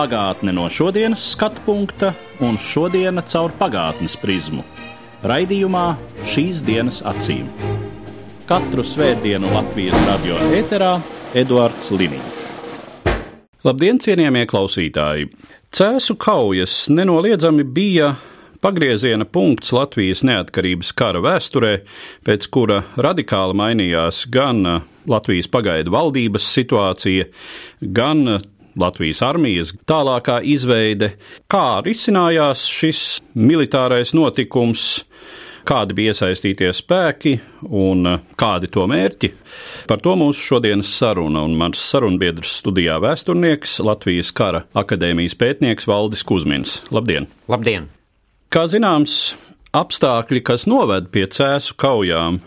Pagātne no šodienas skatu punkta un šodienas caur pagātnes prizmu. Raidījumā šīs dienas acīm. Katru svētdienu Latvijas radio eterā Eduards Liniņš. Labdien, cienījamie klausītāji! Cēsu kaujas nenoliedzami bija pagrieziena punkts Latvijas neatkarības kara vēsturē, pēc kura radikāli mainījās gan Latvijas pagaidu valdības situācija, gan Latvijas armijas tālākā izveide, kā risinājās šis militārais notikums, kādi bija iesaistītie spēki un kādi to mērķi. Par to mūsu šodienas saruna un mans sarunbiedrs studijā vēsturnieks Latvijas kara akadēmijas pētnieks Valdis Kusmins. Labdien! Labdien! Kā zināms, apstākļi, kas noved pie cēsu kaujām,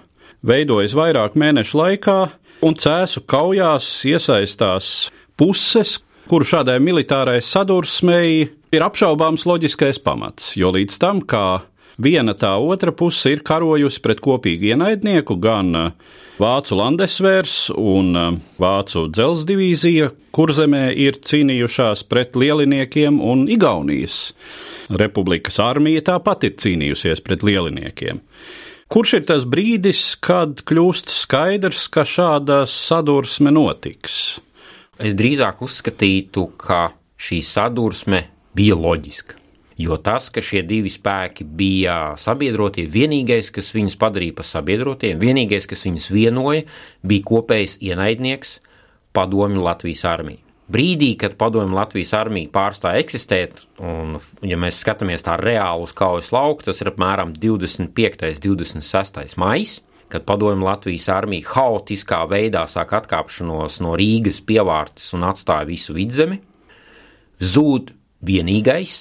veidojas vairāk mēnešu laikā, un cēsu kaujās iesaistās puses, kuru šādai militārai sadursmei ir apšaubāms loģiskais pamats, jo līdz tam, kā viena tā otra puse ir karojusi pret kopīgu ienaidnieku, gan Vācu landesvērs un Vācu dzelzs divīzija, kur zemē ir cīnījušās pret lieliniekiem un Igaunijas. Republikas armija tāpat ir cīnījusies pret lieliniekiem. Kurš ir tas brīdis, kad kļūst skaidrs, ka šāda sadursme notiks? Es drīzāk uzskatītu, ka šī sadursme bija loģiska. Jo tas, ka šie divi spēki bija sabiedrotie, vienīgais, kas viņus padarīja par sabiedrotiem, vienīgais, kas viņus vienoja, bija kopējs ienaidnieks - Padomju Latvijas armija. Brīdī, kad Padomju Latvijas armija pārstāja eksistēt, un, ja mēs skatāmies tā reāli uz kaujas lauku, tas ir apmēram 25. un 26. maija kad padomju Latvijas armija haotiskā veidā sāk atkāpšanos no Rīgas pievārtes un atstāja visu vidzemi, zūd vienīgais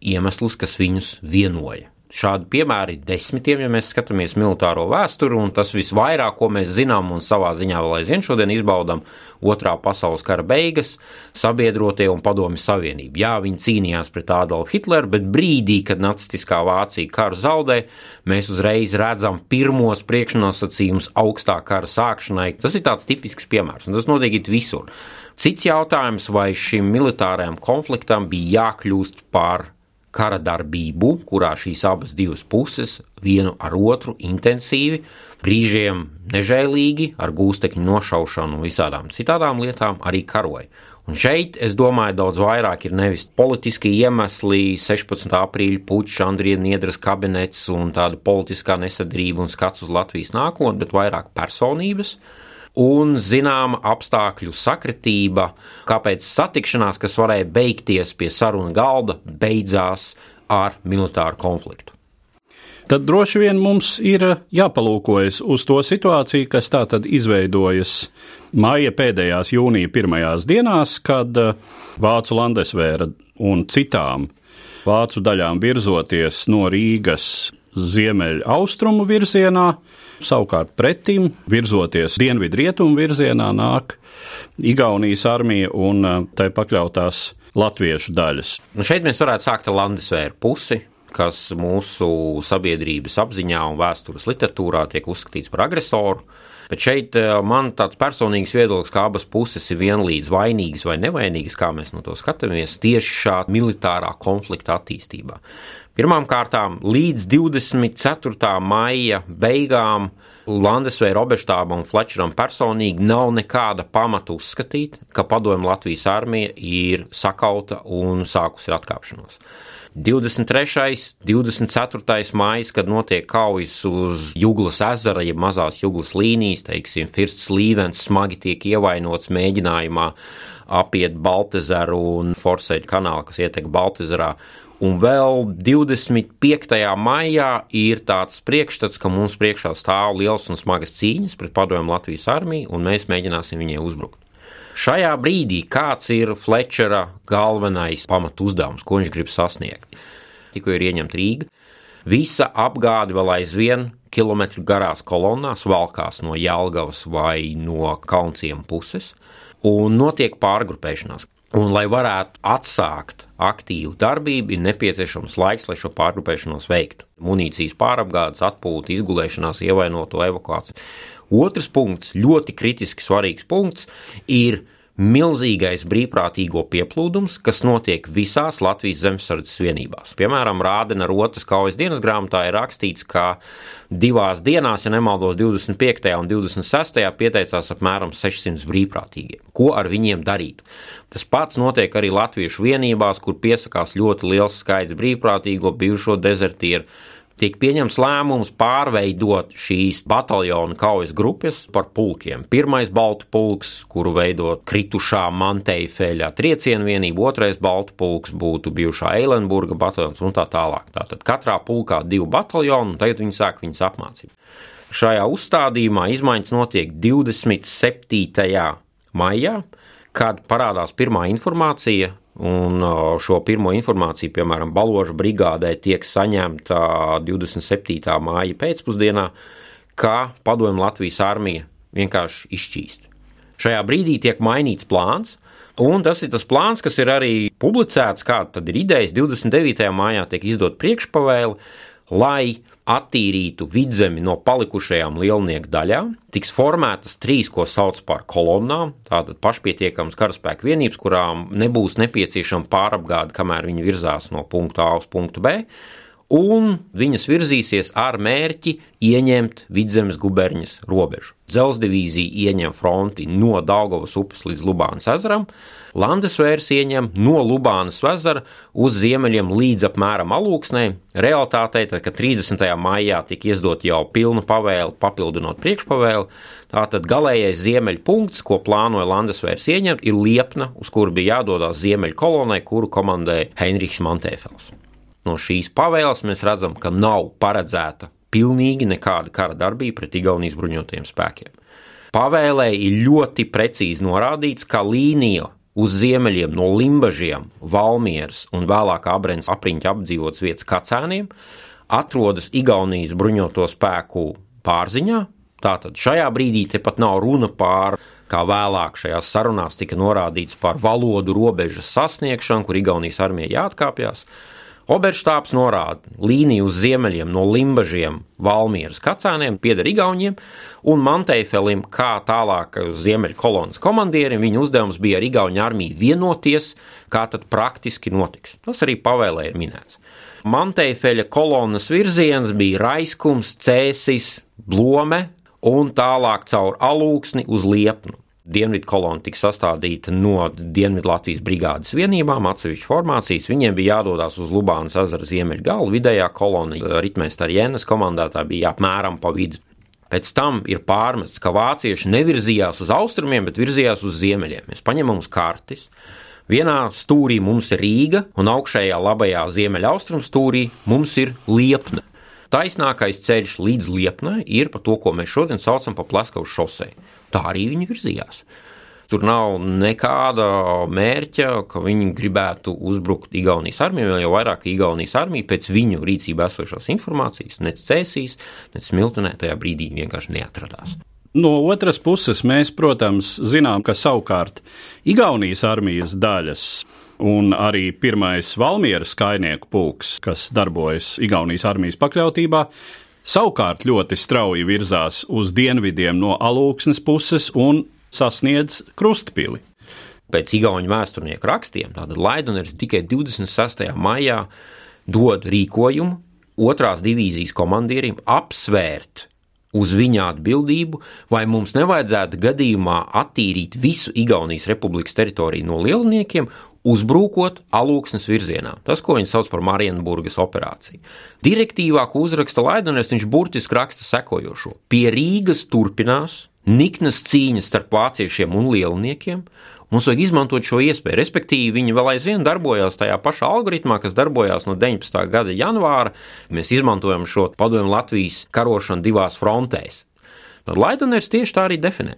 iemesls, kas viņus vienoja. Šādi piemēri ir desmitiem, ja mēs skatāmies militāro vēsturi, un tas visvairāk, ko mēs zinām un savā ziņā vēl aizvien šodien izbaudām, otrā pasaules kara beigas, sabiedrotie un padomi savienība. Jā, viņi cīnījās pret Adolfu Hitleru, bet brīdī, kad nacistiskā Vācija karu zaudē, mēs uzreiz redzam pirmos priekšnosacījumus augstā kara sākšanai. Tas ir tāds tipisks piemērs, un tas notiek visur. Cits jautājums, vai šim militārajam konfliktam bija jākļūst par kara darbību, kurā šīs abas divas puses vienu ar otru intensīvi, brīžiem nežēlīgi, ar gūstekņu nošaušanu un visādām citām lietām arī karoja. Un šeit, es domāju, daudz vairāk ir nevis politiskie iemesli, 16. aprīļa puķis, Andrija Niedras kabinets un tāda politiskā nesadrība un skats uz Latvijas nākotni, bet vairāk personības un zināma apstākļu sakritība, kāpēc satikšanās, kas varēja beigties pie sarunu galda, beidzās ar militāru konfliktu. Tad droši vien mums ir jāpalūkojas uz to situāciju, kas tā tad izveidojas maija pēdējās jūnija pirmajās dienās, kad Vācu landesvēra un citām vācu daļām virzoties no Rīgas ziemeļa austrumu virzienā, Savukārt pretim, virzoties dienvidu-rietumu virzienā, nāk Igaunijas armija un eh, tai pakļautās latviešu daļas. Nu šeit mēs varētu sākt ar Landesvēru pusi, kas mūsu sabiedrības apziņā un vēstures literatūrā tiek uzskatīts par agresoru. Bet šeit eh, man tāds personīgs viedoklis, ka abas puses ir vienlīdz vainīgas vai nevainīgas, kā mēs no to skatāmies, tieši šādā militārā konflikta attīstībā. Pirmkārt, līdz 24. maija beigām Landesveira Oberštāba un Flečeram personīgi nav nekāda pamata uzskatīt, ka padomju Latvijas armija ir sakauta un sākusi atkāpšanos. 23. un 24. maija, kad notiek kaujas uz Juglas ezera, jeb ja mazās Juglas līnijas, teiksim, Firsts Līvens smagi tiek ievainots mēģinājumā apiet Baltezaru un Forsēļu kanālu, kas ietek Baltezarā Un vēl 25. maijā ir tāds priekšstats, ka mums priekšā stāv liels un smagas cīņas pret padomju Latvijas armiju, un mēs mēģināsim viņai uzbrukt. Šajā brīdī kāds ir Flečera galvenais pamatu uzdevums, ko viņš grib sasniegt? Tikko ir ieņemta Rīga, Visa apgāde vēl aizvien kilometru garās kolonnās valkās no Jālgavas vai no Kaunciem puses, un notiek pārgrupēšanās. Un, lai varētu atsākt aktīvu darbību, ir nepieciešams laiks, lai šo pārgrupēšanos veiktu. Munīcijas pārapgādes, atpūta, izgulēšanās, ievainoto evakuāciju. Otrs punkts, ļoti kritiski svarīgs punkts, ir milzīgais brīvprātīgo pieplūdums, kas notiek visās Latvijas zemesardzes vienībās. Piemēram, Rādena rotas kaujas dienas grāmatā ir rakstīts, ka divās dienās, ja nemaldos, 25. un 26. pieteicās apmēram 600 brīvprātīgie. Ko ar viņiem darīt? Tas pats notiek arī Latviešu vienībās, kur piesakās ļoti liels skaits brīvprātīgo bijušo dezertieru tiek pieņemts lēmums pārveidot šīs bataljonu kaujas grupas par pulkiem. Pirmais baltu pulks, kuru veidot kritušā Manteifelļa triecienu vienība, otrais baltu pulks būtu bijušā Eilenburga bataljons un tā tālāk. Tātad katrā pulkā divi bataljoni, un tagad viņi sāk viņus apmācīt. Šajā uzstādījumā izmaiņas notiek 27. maijā, kad parādās pirmā informācija Un šo pirmo informāciju, piemēram, Baloža brigādē, tiek saņemta 27. māja pēcpusdienā, ka padomju Latvijas armija vienkārši izšķīst. Šajā brīdī tiek mainīts plāns, un tas ir tas plāns, kas ir arī publicēts, kāda ir idejas. 29. mājā tiek izdot priekšpavēle, lai attīrītu vidzemi no palikušajām lielnieku daļām, tiks formētas trīs, ko sauc par kolonnām, tātad pašpietiekamas karaspēka vienības, kurām nebūs nepieciešama pārapgāde, kamēr viņi virzās no punkta A uz punktu B, un viņas virzīsies ar mērķi ieņemt vidzemes guberņas robežu. Dzelzdivīzija ieņem fronti no Daugavas upes līdz Lubānas ezeram, Landesvērs ieņem no Lubānas ezera uz ziemeļiem līdz apmēram alūksnē. Realtātē, tad, kad 30. maijā tika izdot jau pilna pavēle, papildinot priekšpavēli, tātad galīgais ziemeļu punkts, ko plānoja Landesvērs ieņemt, ir Liepna, uz kuru bija jādodas ziemeļu kolonai, kuru komandēja Heinrichs Mantēfels. No šīs pavēles mēs redzam, ka nav paredzēta pilnīgi nekāda kara darbība pret Igaunijas bruņotajiem spēkiem. Pavēlē ir ļoti precīzi norādīts, ka līnija uz ziemeļiem no Limbažiem, Valmieras un vēlāk Abrens apriņķa apdzīvotas vietas kacēniem, atrodas Igaunijas bruņoto spēku pārziņā. Tātad šajā brīdī tepat nav runa par, kā vēlāk šajās sarunās tika norādīts, par valodu robežas sasniegšanu, kur Igaunijas armija jāatkāpjas. Oberštāps norāda līniju uz ziemeļiem no Limbažiem, Valmieras kacēniem, pieder Igauniem, un Manteifelim, kā tālāk ziemeļu kolonas komandierim, viņa uzdevums bija ar Igauņu armiju vienoties, kā tad praktiski notiks. Tas arī pavēlē ir minēts. Manteifeļa kolonas virziens bija Raiskums, Cēsis, Blome un tālāk caur Alūksni uz Liepnu. Dienvidu kolona tika sastādīta no Dienvidu Latvijas brigādes vienībām, atsevišķas formācijas. Viņiem bija jādodas uz Lubānas ezera ziemeļu galu. Vidējā kolona, ritmēsta ar Jēnas komandētā, bija apmēram pa vidu. Pēc tam ir pārmests, ka vācieši nevirzījās uz austrumiem, bet virzījās uz ziemeļiem. Mēs paņemam uz kartes. Vienā stūrī mums ir Rīga, un augšējā labajā ziemeļaustrumu stūrī mums ir Liepna. Taisnākais ceļš līdz Liepnai ir pa to, ko mēs šodien saucam par Plaskavu šosei tā arī viņi virzījās. Tur nav nekāda mērķa, ka viņi gribētu uzbrukt Igaunijas armijai, jau vairāk Igaunijas armija pēc viņu rīcībā esošās informācijas, nec cēsīs, nec smiltenē tajā brīdī vienkārši neatradās. No otras puses, mēs, protams, zinām, ka savukārt Igaunijas armijas daļas un arī pirmais Valmieras kainieku pulks, kas darbojas Igaunijas armijas pakļautībā, savukārt ļoti strauji virzās uz dienvidiem no alūksnes puses un sasniedz krustpili. Pēc Igaunijas vēsturnieku rakstiem, Laidoners tikai 26. maijā dod rīkojumu otrās divīzijas komandierim apsvērt uz viņa atbildību, vai mums nevajadzētu gadījumā attīrīt visu Igaunijas republikas teritoriju no lielniekiem uzbrukot alūksnes virzienā. Tas, ko viņi sauc par Marienburgas operāciju. Direktīvā, ko uzraksta Laidoners, viņš burtiski raksta sekojošo: Pie Rīgas turpinās niknas cīņas starp vāciešiem un lielniekiem. Mums vajag izmantot šo iespēju. Respektīvi, viņi vēl aizvien darbojās tajā pašā algoritmā, kas darbojās no 19. gada janvāra. Mēs izmantojam šo padomu Latvijas karošanu divās frontēs. Tad Laidoners tieši tā arī definē.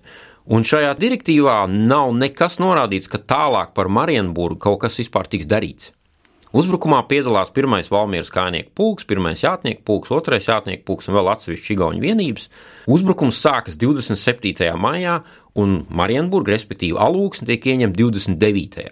Un šajā direktīvā nav nekas norādīts, ka tālāk par Marienburgu kaut kas vispār tiks darīts. Uzbrukumā piedalās pirmais Valmieras kājnieku pulks, pirmais jātnieku pulks, otrais jātnieku pulks un vēl atsevišķi Igaunijas vienības. Uzbrukums sākas 27. maijā, un Marienburga, respektīvi Alūksne, tiek ieņemta 29.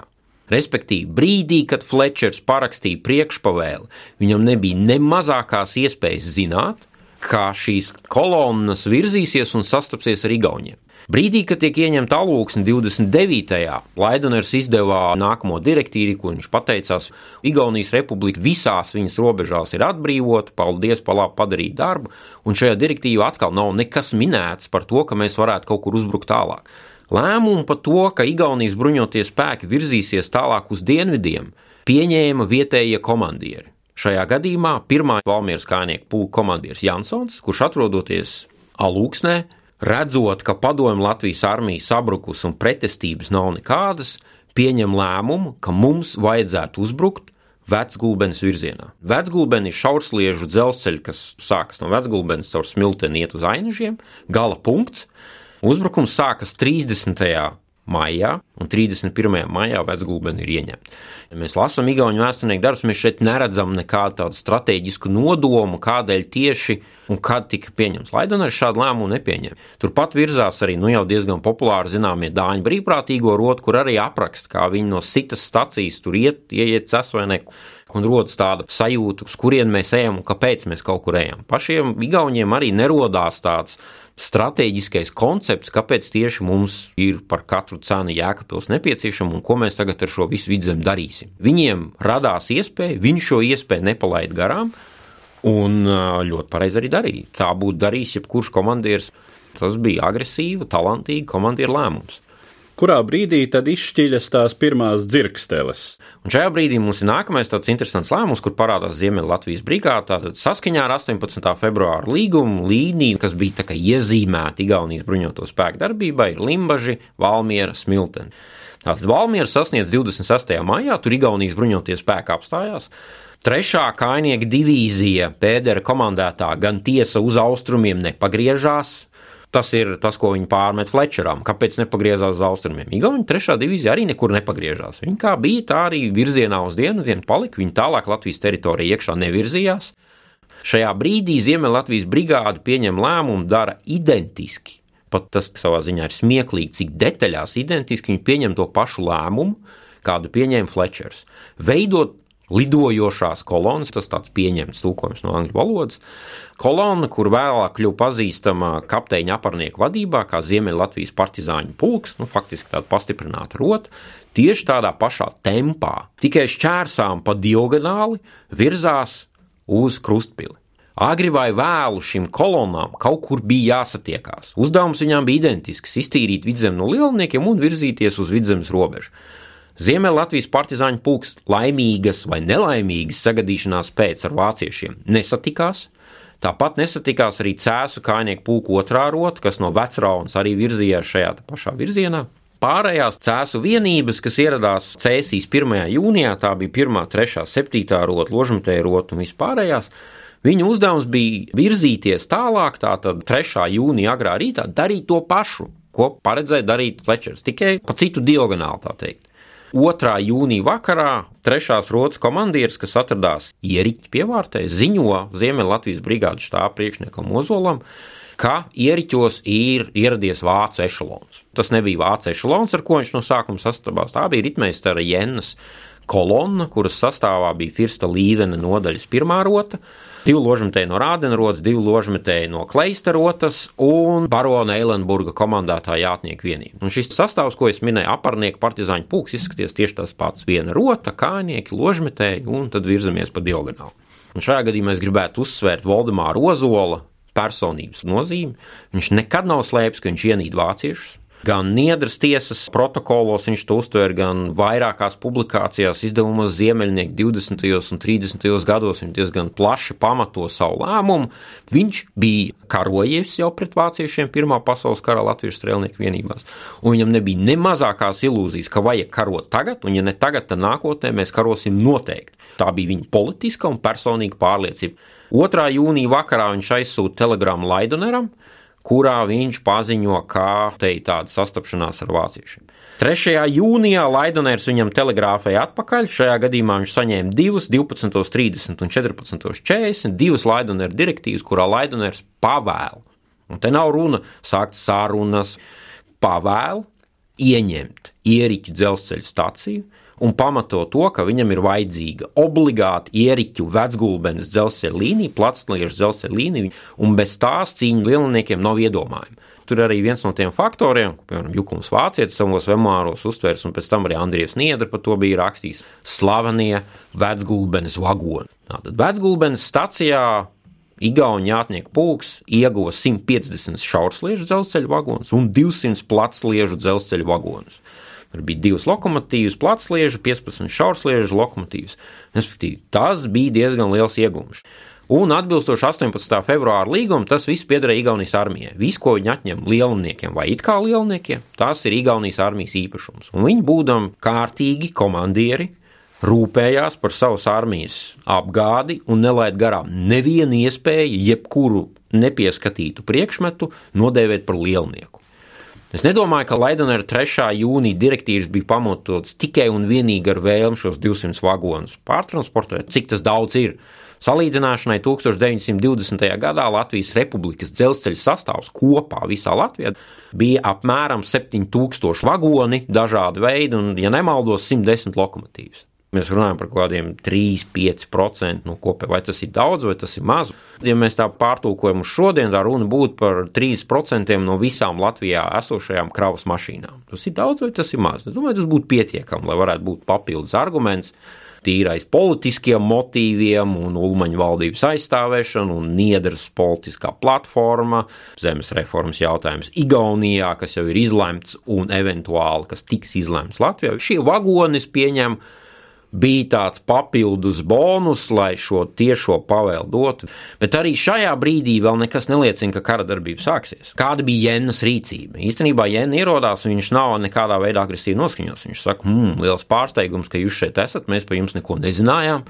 Respektīvi, brīdī, kad Fletčers parakstīja priekšpavēli, viņam nebija ne mazākās iespējas zināt, kā šīs kolonnas virzīsies un sastapsies ar Igauniem. Brīdī, kad tiek ieņemta alūksne 29. Laidoners izdevā nākamo direktīvu, ko viņš pateicās, Igaunijas republika visās viņas robežās ir atbrīvota, paldies par labu padarītu darbu, un šajā direktīvā atkal nav nekas minēts par to, ka mēs varētu kaut kur uzbrukt tālāk. Lēmumu par to, ka Igaunijas bruņotie spēki virzīsies tālāk uz dienvidiem, pieņēma vietējie komandieri. Šajā gadījumā pirmā Valmieras kājnieku pulka komandieris Jansons, kurš atrodoties Alūksnē, redzot, ka padomju Latvijas armija sabrukus un pretestības nav nekādas, pieņem lēmumu, ka mums vajadzētu uzbrukt Vecgulbenes virzienā. Vecgulbeni ir šaursliežu dzelzceļš, kas sākas no Vecgulbenes caur smilteni iet uz ainažiem, gala punkts. Uzbrukums sākas 30 maijā, un 31. maijā Vecgulbeni ir ieņemta. Ja mēs lasām Igaunijas vēsturnieku darbus, mēs šeit neredzam nekādu tādu strateģisku nodomu, kādēļ tieši un kad tika pieņemts. Laidoners šādu lēmumu nepieņem. Turpat virzās arī nu jau diezgan populāri zināmie dāņu brīvprātīgo roti, kur arī apraksta, kā viņi no citas stacijas tur iet, ieiet ces vai ne. Un rodas tāda sajūta, uz kurien mēs ejam un kāpēc mēs kaut kur ejam. Pašiem Igauniem arī nerodās tāds stratēģiskais koncepts, kāpēc tieši mums ir par katru cenu jēkapils nepieciešama un ko mēs tagad ar šo visu vidzemi darīsim. Viņiem radās iespēja, viņi šo iespēju nepalaid garām, un ļoti pareizi arī darīja. Tā būtu darījis jebkurš komandieris. Tas bija agresīva, talantīga komandieru lēmums kurā brīdī tad izšķiļas tās pirmās dzirksteles. Un šajā brīdī mums ir nākamais tāds interesants lēmums, kur parādās Ziemeļlatvijas brigāde. Tātad saskaņā ar 18. februāra līgumu līniju, kas bija iezīmēta Igaunijas bruņoto spēku darbībai, ir Limbaži, Valmiera, Smilteni. Tātad Valmiera sasniedz 26. maijā, tur Igaunijas bruņotie spēki apstājās. Trešā kainieka divīzija Pēdera komandētā gan tiesa uz austrumiem nepagriežās, Tas ir tas, ko viņi pārmet Flečeram. Kāpēc nepagriezās uz austrumiem? Igauni trešā divīzija arī nekur nepagriežās. Viņi kā bija, tā arī virzienā uz dienvidiem palika. Viņi tālāk Latvijas teritorijā iekšā nevirzījās. Šajā brīdī Ziemeļlatvijas brigāde pieņem lēmumu, dara identiski. Pat tas savā ziņā ir smieklīgi, cik detaļās identiski viņi pieņem to pašu lēmumu, kādu pieņēma Flečers. Veidot lidojošās kolonas, tas tāds pieņemts tulkojums no angļu valodas. Kolona, kur vēlāk kļuva pazīstama kapteiņa aparnieku vadībā, kā Ziemeļlatvijas partizāņu pulks, nu, faktiski tāda pastiprināta rota, tieši tādā pašā tempā, tikai šķērsām pa diagonāli virzās uz krustpili. Agri vai vēlu šīm kolonām kaut kur bija jāsatiekās. Uzdevums viņām bija identisks - iztīrīt vidzemi no lielniekiem un virzīties uz vidzemes robežu. Ziemeļlatvijas partizāņu pulks laimīgas vai nelaimīgas sagadīšanās pēc ar vāciešiem nesatikās. Tāpat nesatikās arī cēsu kājnieku pulku otrā rota, kas no vecraunas arī virzījās šajā pašā virzienā. Pārējās cēsu vienības, kas ieradās Cēsīs 1. jūnijā, tā bija 1, 3, 7 rota, ložmetēja rota un vispārējās, Viņa uzdevums bija virzīties tālāk, tātad 3. jūnija agrā rītā, darīt to pašu, ko paredzēja darīt Flečers, tikai pa citu diagonāli, tā teikt. 2. jūnija vakarā trešās rotas komandieris, kas atradās ieriķa pievārtē, ziņo Ziemeļlatvijas brigādes štāba priekšniekam Ozolam, ka ieriķos ir ieradies vācu ešalons. Tas nebija vācu ešalons, ar ko viņš no sākuma sastapās. Tā bija ritmeistara Jennas kolonna, kuras sastāvā bija Firsta Līvena nodaļas pirmā rota, divu ložmetēju no Rādenrotas, divu ložmetēju no Kleistarotas un barona Eilenburga komandētā jātnieku vienība. Un šis sastāvs, ko es minēju, aparnieku partizāņu pūks, izskaties tieši tas pats. Viena rota, kājnieki, ložmetēji un tad virzamies pa diagonāli. Un šajā gadījumā es gribētu uzsvērt Valdemāra Ozola personības nozīmi. Viņš nekad nav slēpis, ka viņš ienīd vāciešus. Gan Niedras tiesas protokolos viņš to uztver, gan vairākās publikācijās, izdevumos Ziemeļnieki 20. un 30. gados viņš diezgan plaši pamato savu lēmumu. Viņš bija karojies jau pret vāciešiem Pirmā pasaules kara Latvijas strēlnieku vienībās, un viņam nebija ne mazākās ilūzijas, ka vajag karot tagad, un ja ne tagad, tad nākotnē mēs karosim noteikti. Tā bija viņa politiska un personīga pārliecība. 2. jūnija vakarā viņš aizsūta telegramu Laidoneram, kurā viņš paziņo, kā te ir tāda sastapšanās ar vāciešiem. 3. jūnijā Laidonērs viņam telegrāfēja atpakaļ. Šajā gadījumā viņš saņēma divas, 12.30 un 14.40, divas Laidonēra direktīvas, kurā Laidonērs pavēl. Un te nav runa sākt sarunas, pavēl ieņemt ieriķu dzelzceļa staciju un pamato to, ka viņam ir vajadzīga obligāti ieriķu vecgulbenes dzelzceļa līnija, platsliežu dzelzceļa līnija, un bez tās cīņa lielniekiem nav iedomājama. Tur arī viens no tiem faktoriem, piemēram, Jukums Vācietis savos memoāros uztvērs, un pēc tam arī Andrievs Niedra par to bija rakstījis slavenie vecgulbenes vagoni. Tātad vecgulbenes stacijā Igaunijas jātnieku pulks ieguva 150 šaursliežu dzelzceļa vagonus un 200 platsliežu dzelzceļa vagonus. Tur bija divas lokomotīvas, platsliežu, 15 šaursliežu lokomotīvas. Respektīvi, tas bija diezgan liels iegūms. Un atbilstoši 18. februāra līgumam, tas viss piederēja Igaunijas armijai. Viss, ko viņi atņem lielniekiem vai it kā lielniekiem, tas ir Igaunijas armijas īpašums. Un viņi, būdami kārtīgi komandieri, rūpējās par savas armijas apgādi un nelaid garām nevienu iespēju, jebkuru nepieskatītu priekšmetu, nodēvēt par lielnieku. Es nedomāju, ka Laidonera 3. jūnija direktīvas bija pamatotas tikai un vienīgi ar vēlmu šos 200 vagonus pārtransportēt, cik tas daudz ir. Salīdzināšanai 1920. gadā Latvijas Republikas dzelzceļa sastāvs kopā visā Latvijā bija apmēram 7000 vagoni, dažādi veidi, un, ja nemaldos, 110 lokomotīvas. Mēs runājam par kaut kādiem 3-5% no kopējā. Vai tas ir daudz vai tas ir maz? Ja mēs tā pārtulkojam uz šodien, tā runa būtu par 3% no visām Latvijā esošajām kravas mašīnām. Tas ir daudz vai tas ir maz? Es domāju, tas būtu pietiekami, lai varētu būt papildus arguments tīrais politiskiem motīviem un Ulmaņa valdības aizstāvēšanu un Niedras politiskā platforma, zemes reformas jautājums Igaunijā, kas jau ir izlemts un eventuāli, kas tiks izlemts Latvijā. Šie vagoni, es pieņemu, bija tāds papildus bonus, lai šo tiešo pavēlu dotu. Bet arī šajā brīdī vēl nekas neliecina, ka kara darbība sāksies. Kāda bija Jēnas rīcība? Īstenībā Jēna ierodās, viņš nav nekādā veidā agresīvi noskaņots. Viņš saka, mmm, liels pārsteigums, ka jūs šeit esat, mēs par jums neko nezinājām.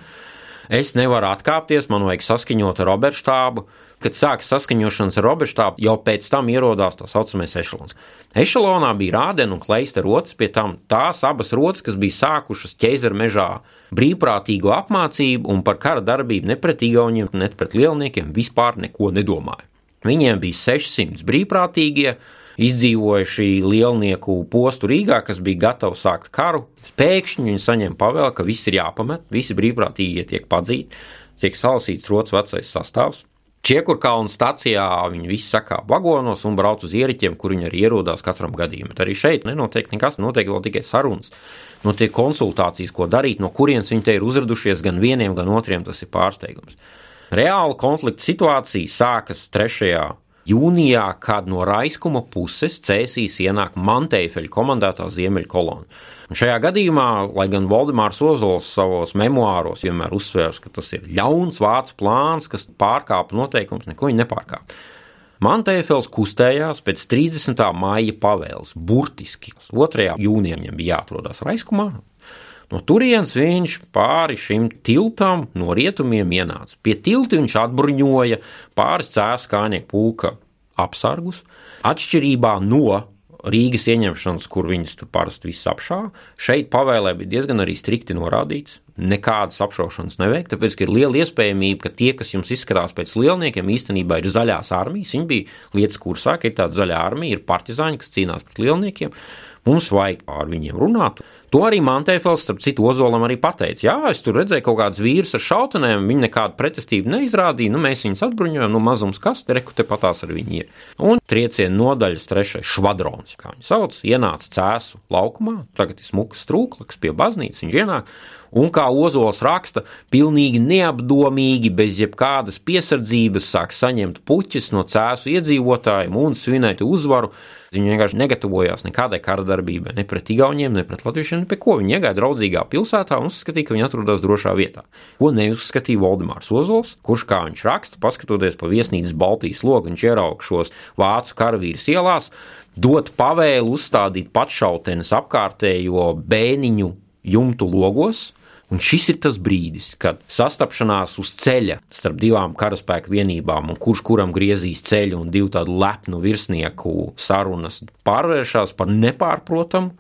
Es nevaru atkāpties, man vajag saskaņot ar Robertu štābu kad sākas saskaņošanas ar Roberštābu, jau pēc tam ierodās tā saucamais ešalons. Ešalonā bija rādena un kleista rotas, pie tam tās abas rotas, kas bija sākušas ķeizara mežā brīvprātīgo apmācību un par kara darbību ne pret igauniem, ne pret lielniekiem vispār neko nedomāja. Viņiem bija 600 brīvprātīgie, izdzīvojuši lielnieku postu Rīgā, kas bija gatavi sākt karu. Pēkšņi viņi saņem pavēlu, ka viss ir jāpamet, visi brīvprātīgie tiek padzīti, tiek salasīts rots vecais sastāvs. Čiekurkalna stacijā viņi visi sakā vagonos un brauc uz ieriķiem, kur viņi arī ierodās katram gadījumam. Bet arī šeit nenotiek nekas, notiek vēl tikai sarunas, notiek konsultācijas, ko darīt, no kurienes viņi te ir uzradušies gan vieniem, gan otriem. Tas ir pārsteigums. Reāla konflikta situācija sākas 3. Jūnijā, kad no Raiskuma puses cēsīs ienāk Manteifelļa komandētā ziemeļa kolona. Un šajā gadījumā, lai gan Valdemārs Ozols savos memoāros vienmēr uzsvērs, ka tas ir ļauns vācu plāns, kas pārkāpa noteikumus, neko viņa nepārkāpa. Mantēfels kustējās pēc 30. maija pavēles, burtiski 2. jūnijā viņam bija jāatrodas Raiskumā. No turienes viņš pāri šim tiltam no rietumiem ienāca. Pie tilta viņš atbruņoja pāris cēlus kājnieku pulka apsargus. Atšķirībā no Rīgas ieņemšanas, kur viņas tur parasti viss apšāva. Šeit pavēlē bija diezgan arī strikti norādīts, nekādas apšaušanas neveikt, tāpēc ir liela iespējamība, ka tie, kas jums izskatās pēc lielniekiem, īstenībā ir zaļās armijas. Viņi bija lietas kursā, ka ir tāda zaļā armija, ir partizāņi, kas cīnās pret lielniekiem. Mums vajag ar viņiem runāt. To arī Mantēfels, starp citu, Ozolam arī pateica. Jā, es tur redzēju kaut kādus vīrus ar šautenēm, viņi nekādu pretestību neizrādīja, nu mēs viņus atbruņojam, nu mazums kas, te reku te patās ar viņi ir. Un trieciena nodaļas trešais švadrons, kā viņi sauc, ienāca cēsu laukumā, tagad ir smuks strūklaks pie baznīcas, viņš ienāk. Un kā Ozols raksta, pilnīgi neapdomīgi, bez jebkādas piesardzības sāk saņemt puķis no cēsu iedzīvotājiem un svinēt uzvaru Viņi vienkārši negatavojās nekādai kara darbībai, ne pret Igauniem, ne pret Latviešiem, ne pie ko. Viņi iegāja draudzīgā pilsētā un uzskatīja, ka viņi atrodas drošā vietā. Ko neuzskatīja Valdemārs Ozols, kurš, kā viņš raksta, paskatoties pa viesnīcas Baltijas logu, viņš ieraug šos vācu karavīrus ielās, dot pavēlu uzstādīt pašautenes apkārtējo bēniņu jumtu logos, Un šis ir tas brīdis, kad sastapšanās uz ceļa starp divām karaspēku vienībām, un kurš kuram griezīs ceļu, un divu tādu lepnu virsnieku sarunas pārvēršas par nepārprotamu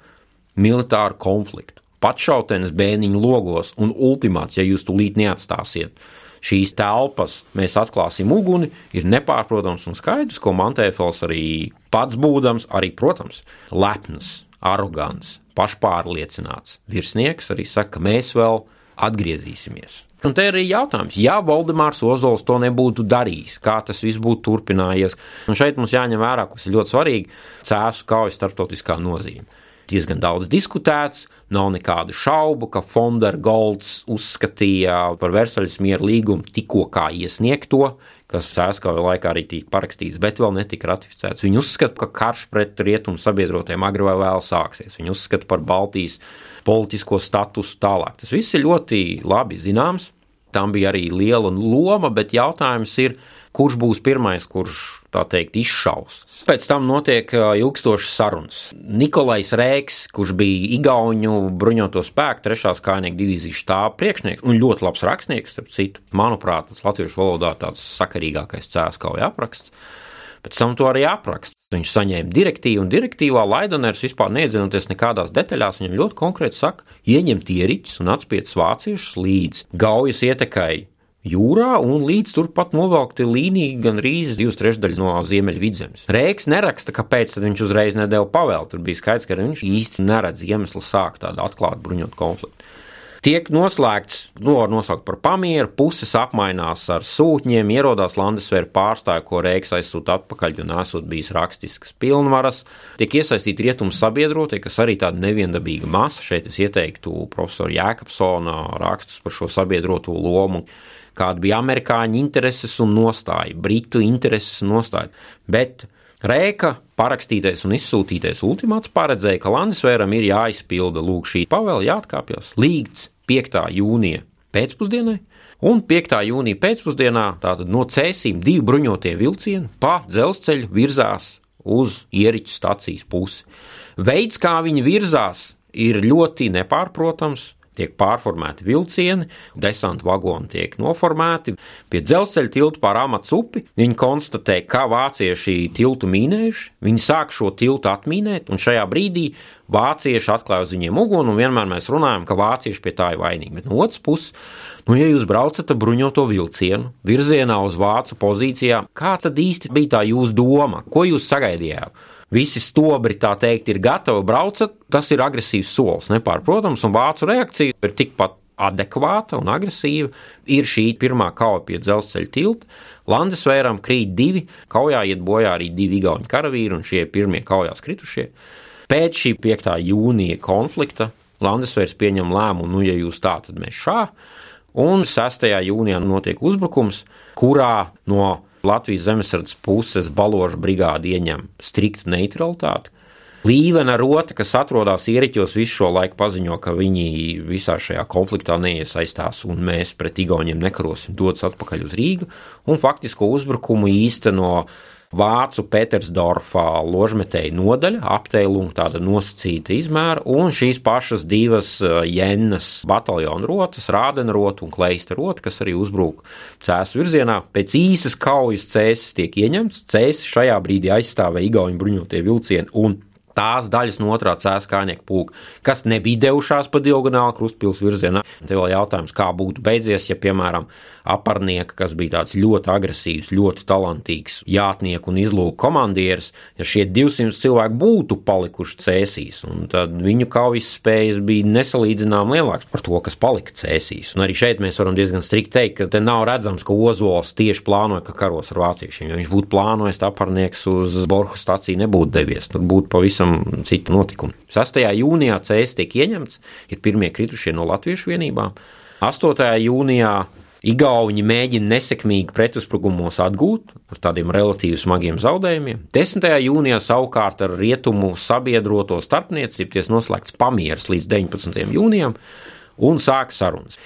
militāru konfliktu. Patšautenes bēniņu logos un ultimāts, ja jūs tūlīt neatstāsiet šīs telpas, mēs atklāsim uguni, ir nepārprotams un skaidrs, ko Mantēfels arī pats būdams, arī, protams, lepns, arogants, pašpārliecināts virsnieks arī saka, ka mēs vēl atgriezīsimies. Un te ir arī jautājums, ja Valdemārs Ozols to nebūtu darījis, kā tas viss būtu turpinājies. Un šeit mums jāņem vērā, kas ir ļoti svarīgi, cēsu kaujas starptautiskā nozīme diezgan daudz diskutēts. Nav nekādu šaubu, ka Fondera Golds uzskatīja par Versaļas miera līgumu tikko kā iesniegto, kas Cēskauja laikā arī tika parakstīts, bet vēl netika ratificēts. Viņi uzskata, ka karš pret rietumu sabiedrotiem agri vai vēl sāksies. Viņi uzskata par Baltijas politisko statusu tālāk. Tas viss ir ļoti labi zināms. Tam bija arī liela loma, bet jautājums ir, kurš būs pirmais, kurš tā teikt izšaus. Pēc tam notiek ilgstošas sarunas. Nikolais Rēks, kurš bija Igauņu bruņoto spēku trešās kājnieku divīzijas štāba priekšnieks un ļoti labs rakstnieks, starp citu, manuprāt, tas latviešu valodā tāds sakarīgākais cēlus kauja apraksts. Pēc tam to arī apraksta. Viņš saņēma direktīvu, un direktīvā Laidoners vispār neiedzinoties nekādās detaļās, viņam ļoti konkrēti saka, ieņemt ierīces un atspiest vāciešus līdz gaujas ietekai jūrā un līdz turpat novilkti līnija gan rīzes divas trešdaļas no Ziemeļvidzemes. Rēks neraksta, kāpēc viņš uzreiz nedēļu pavēl. Tur bija skaidrs, ka viņš īsti neredz iemeslu sākt tādu atklātu bruņotu konfliktu. Tiek noslēgts, nu, var nosaukt par pamieru, puses apmainās ar sūtņiem, ierodās Landesvēra pārstāja, ko Reiks aizsūta atpakaļ, un esot bijis rakstiskas pilnvaras. Tiek iesaistīti rietumu sabiedrotie, kas arī tāda neviendabīga masa. Šeit es ieteiktu profesoru Jēkabsona rakstus par šo sabiedroto lomu kāda bija amerikāņu intereses un nostāja, britu intereses un nostāja. Bet Rēka parakstītais un izsūtītais ultimāts paredzēja, ka Landesvēram ir jāizpilda lūk šī pavēle, jāatkāpjas līdz 5. jūnija pēcpusdienai, un 5. jūnija pēcpusdienā no cēsīm divi bruņotie vilcieni pa dzelzceļu virzās uz ieriķu stacijas pusi. Veids, kā viņi virzās, ir ļoti nepārprotams tiek pārformēti vilcieni, desantu vagoni tiek noformēti. Pie dzelzceļa tilta pār amatu upi viņi konstatē, ka vācieši tiltu mīnējuši, viņi sāk šo tiltu atmīnēt, un šajā brīdī vācieši atklāja uz viņiem uguni, un vienmēr mēs runājam, ka vācieši pie tā ir vainīgi. Bet no otras puses, nu, ja jūs braucat ar bruņoto vilcienu virzienā uz vācu pozīcijām, kā tad īsti bija tā jūsu doma? Ko jūs sagaidījāt? Visi stobri, tā teikt, ir gatavi braucat, tas ir agresīvs solis, nepārprotams, un vācu reakcija ir tikpat adekvāta un agresīva. Ir šī pirmā kauja pie dzelzceļa tilta. Landesvēram krīt divi, kaujā iet bojā arī divi igauņu karavīri, un šie pirmie kaujās kritušie. Pēc šī 5. jūnija konflikta Landesvērs pieņem lēmumu, nu, ja jūs tā, tad mēs šā. Un 6. jūnijā notiek uzbrukums, kurā no Latvijas zemesardzes puses baložu brigāde ieņem striktu neutralitāti. Līvena rota, kas atrodas ieriķos visu šo laiku, paziņo, ka viņi visā šajā konfliktā neiesaistās un mēs pret Igauniem nekarosim, dodas atpakaļ uz Rīgu un faktisko uzbrukumu īsteno Vācu Pētersdorfā ložmetēja nodaļa, apteiluma tāda nosacīta izmēra, un šīs pašas divas Jennas bataljona rotas, Rādena rota un Kleista rota, kas arī uzbruk cēsu virzienā. Pēc īsas kaujas cēsis tiek ieņemts, cēsis šajā brīdī aizstāvēja Igauņu bruņotie vilcieni un tās daļas no otrā cēskājnieka pulka, kas nebija devušās pa diagonāli krustpils virzienā. Te vēl jautājums, kā būtu beidzies, ja, piemēram, aparnieka, kas bija tāds ļoti agresīvs, ļoti talantīgs jātnieku un izlūku komandieris, ja šie 200 cilvēki būtu palikuši cēsīs, tad viņu kaujas spējas bija nesalīdzināmāk lielākas par to, kas palika cēsīs. Un arī šeit mēs varam diezgan strikt teikt, ka te nav redzams, ka Ozols tieši plānoja, ka karos ar vāciešiem. Ja viņš būtu plānojis, aparnieks uz Borhu stāciju nebūtu devies, tur būtu pavisam cita notikuma. 6. jūnijā CS tiek ieņemts, ir pirmie kritušie no latviešu vienībām. 8. jūnijā Igauni mēģina nesekmīgi pretuzbrukumos atgūt ar tādiem relatīvi smagiem zaudējumiem. 10. jūnijā savukārt ar rietumu sabiedroto starpniecību ties noslēgts pamieris līdz 19. jūnijam un sāk sarunas.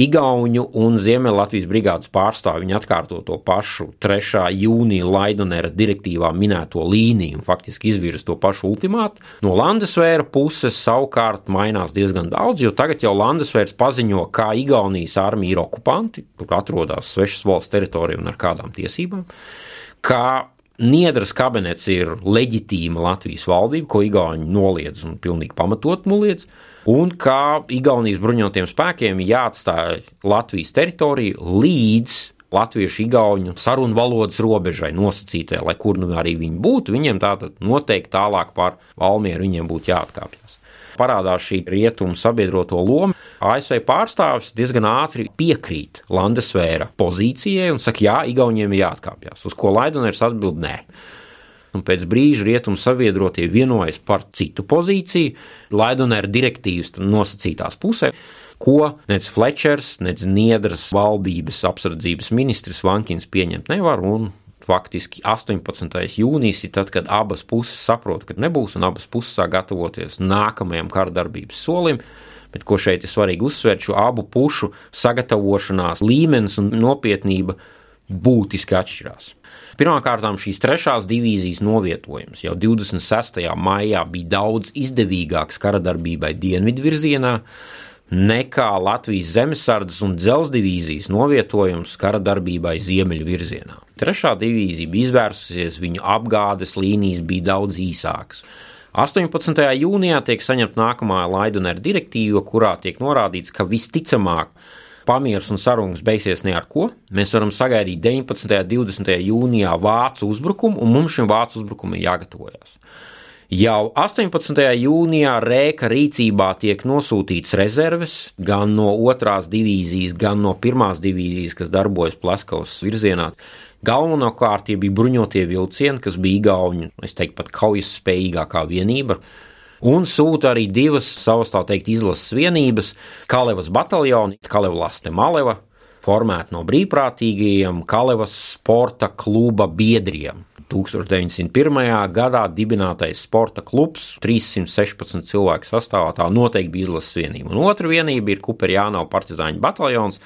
Igauņu un Ziemeļlatvijas brigādes pārstāvji viņi atkārto to pašu 3. jūnija Laidonera direktīvā minēto līniju un faktiski izvirza to pašu ultimātu. No Landesvēra puses savukārt mainās diezgan daudz, jo tagad jau Landesvērs paziņo, kā Igaunijas armija ir okupanti, tur atrodas svešas valsts teritorijā un ar kādām tiesībām. Kā Niedras kabinets ir leģitīma Latvijas valdība, ko Igauni noliedz un pilnīgi pamatot noliedz, un kā Igaunijas bruņotajiem spēkiem jāatstāj Latvijas teritorija līdz latviešu igauņu sarunu valodas robežai nosacītajai, lai kur nu arī viņi būtu, viņiem tātad noteikti tālāk pār Valmieru viņiem būtu jāatkāpjas parādās šī rietumu sabiedroto loma, ASV pārstāvis diezgan ātri piekrīt Landesvēra pozīcijai un saka, jā, Igauniem ir jāatkāpjas. Uz ko Laidoners atbild nē. Un pēc brīža rietumu sabiedrotie vienojas par citu pozīciju, Laidonera direktīvas nosacītās pusē, ko nec Flečers, nec Niedras valdības apsardzības ministrs Vankins pieņemt nevar, un faktiski 18. jūnijas ir tad, kad abas puses saprot, ka nebūs, un abas puses sāk gatavoties nākamajam kara darbības solim. Bet ko šeit ir svarīgi uzsvērt, šo abu pušu sagatavošanās līmenis un nopietnība būtiski atšķirās. Pirmkārt, šīs trešās divīzijas novietojums jau 26. maijā bija daudz izdevīgāks kara darbībai dienvidu virzienā, nekā Latvijas zemesardzes un dzelzceļa divīzijas novietojums kara darbībai ziemeļu virzienā. Trešā divīzija bija izvērsusies, viņu apgādes līnijas bija daudz īsākas. 18. jūnijā tiek saņemta nākamā Laidunera direktīva, kurā tiek norādīts, ka visticamāk pamieris un sarunas beigsies ne ar ko. Mēs varam sagaidīt 19. un 20. jūnijā vācu uzbrukumu, un mums šim vācu uzbrukumam jāgatavojas. Jau 18. jūnijā Rēka rīcībā tiek nosūtīts rezerves gan no otrās divīzijas, gan no pirmās divīzijas, kas darbojas Plaskavas virzienā. Galvenokārt tie bija bruņotie vilcieni, kas bija Igauni, es teiktu, pat kaujas spējīgākā vienība. Un sūta arī divas savas, tā teikt, izlases vienības - Kalevas bataljoni, Kaleva Laste Maleva, formēta no brīvprātīgajiem Kalevas sporta kluba biedriem. 1901. gadā dibinātais sporta klubs, 316 cilvēku sastāvā, tā noteikti bija izlases vienība. Un otra vienība ir Kuperjānau partizāņu bataljons,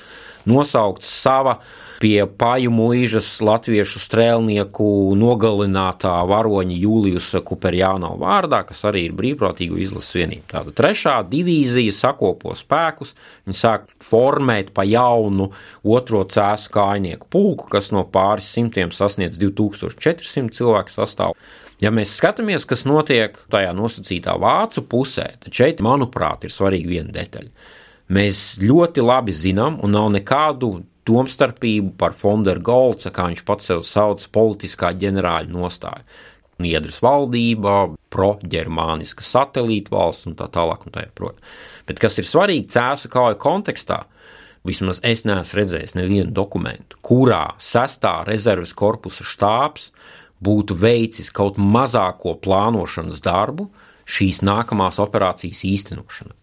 nosaukts sava pie Pāju mūžas latviešu strēlnieku nogalinātā varoņa Jūlijusa Kuperjāno vārdā, kas arī ir brīvprātīgu izlases vienība. Tāda trešā divīzija sakopo spēkus, viņi sāk formēt pa jaunu otro cēsu kājnieku pulku, kas no pāris simtiem sasniedz 2400 cilvēku sastāvu. Ja mēs skatāmies, kas notiek tajā nosacītā vācu pusē, tad šeit, manuprāt, ir svarīga viena detaļa. Mēs ļoti labi zinām, un nav nekādu domstarpību par Fonderu Golca, kā viņš pats sev sauc, politiskā ģenerāļa nostāju. Niedras valdība, pro-ģermāniska satelīta valsts un tā tālāk. Un tā joprojām. Bet kas ir svarīgi cēsu kauja kontekstā, vismaz es neesmu redzējis nevienu dokumentu, kurā sestā rezerves korpusa štābs būtu veicis kaut mazāko plānošanas darbu šīs nākamās operācijas īstenošanai.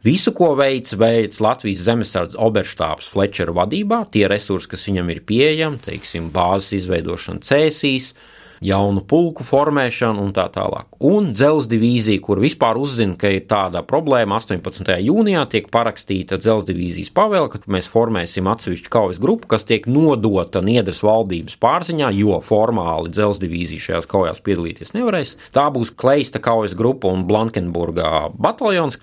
Visu, ko veids, veids Latvijas zemesardzes oberštāps Flečera vadībā, tie resursi, kas viņam ir pieejami, teiksim, bāzes izveidošana cēsīs, jaunu pulku formēšanu un tā tālāk. Un dzelzceļa divīzija, kur vispār uzzina, ka ir tāda problēma, 18. jūnijā tiek parakstīta dzelzceļa divīzijas pavēle, ka mēs formēsim atsevišķu kaujas grupu, kas tiek nodota Niedras valdības pārziņā, jo formāli dzelzceļa divīzija šajās kaujās piedalīties nevarēs. Tā būs Kleista kaujas grupa un Blankenburgā bataljons.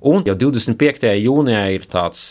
Un jau 25. jūnijā ir tāds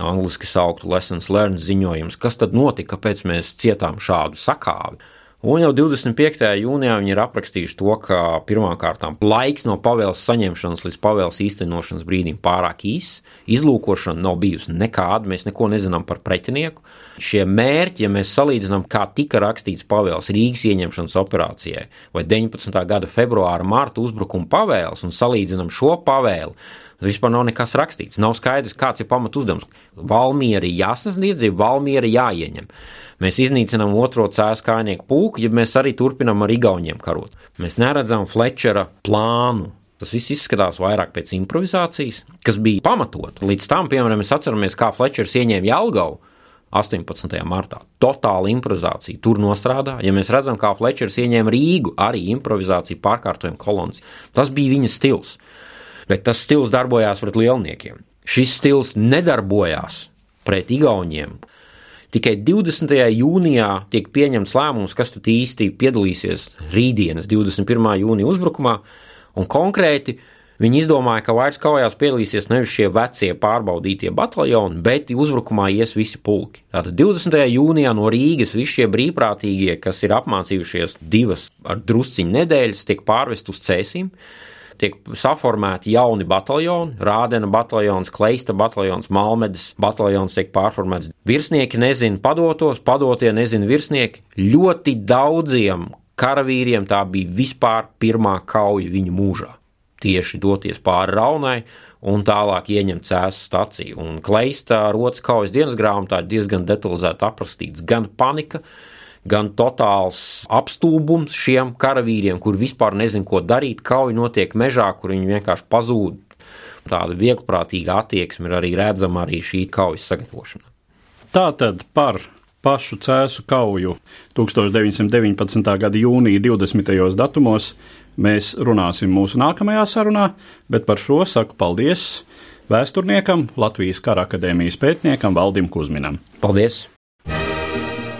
angļuiski sauktu lessons learned ziņojums, kas tad notika, kāpēc mēs cietām šādu sakāvi. Un jau 25. jūnijā viņi ir aprakstījuši to, ka pirmkārt laiks no pavēles saņemšanas līdz pavēles īstenošanas brīdim pārāk īss, izlūkošana nav bijusi nekāda, mēs neko nezinām par pretinieku. Šie mērķi, ja mēs salīdzinām, kā tika rakstīts pavēles Rīgas ieņemšanas operācijai vai 19. gada februāra marta uzbrukuma pavēles un salīdzinām šo pavēli Vispār nav nekas rakstīts. Nav skaidrs, kāds ir pamat uzdevums. Valmiera ir jāsasniedz, ja Valmiera jāieņem. Mēs iznīcinām otro cēlus kājnieku pulku, ja mēs arī turpinām ar Igauniem karot. Mēs neredzam Flečera plānu. Tas viss izskatās vairāk pēc improvizācijas, kas bija pamatot. Līdz tam, piemēram, mēs atceramies, kā Flečers ieņēma Jālgavu 18. martā. Totāla improvizācija tur nostrādā. Ja mēs redzam, kā Flečers ieņēma Rīgu, arī improvizācija pārkārtojuma kolonas. Tas bija viņa stils bet tas stils darbojās pret lielniekiem. Šis stils nedarbojās pret Igauniem. Tikai 20. jūnijā tiek pieņemts lēmums, kas tad īsti piedalīsies rītdienas 21. jūnija uzbrukumā, un konkrēti viņi izdomāja, ka vairs kaujās piedalīsies nevis šie vecie pārbaudītie bataljoni, bet uzbrukumā ies visi pulki. Tātad 20. jūnijā no Rīgas visi šie brīvprātīgie, kas ir apmācījušies divas ar drusciņu nedēļas, tiek pārvest uz cēsīm tiek saformēti jauni bataljoni, Rādena bataljons, Kleista bataljons, Malmedes bataljons tiek pārformēts. Virsnieki nezina padotos, padotie nezina virsnieki. Ļoti daudziem karavīriem tā bija vispār pirmā kauja viņu mūžā. Tieši doties pāri Raunai un tālāk ieņemt cēsu staciju. Un Kleista rotas kaujas dienas grāmatā ir diezgan detalizēti aprakstīts gan panika, gan totāls apstulbums šiem karavīriem, kur vispār nezin, ko darīt. Kauja notiek mežā, kur viņi vienkārši pazūd. Tāda vieglprātīga attieksme ir arī redzama arī šī kaujas sagatavošanā. Tātad par pašu cēsu kauju 1919. gada jūnija 20. datumos mēs runāsim mūsu nākamajā sarunā, bet par šo saku paldies vēsturniekam, Latvijas Kara akadēmijas pētniekam Valdim Kusminam. Paldies!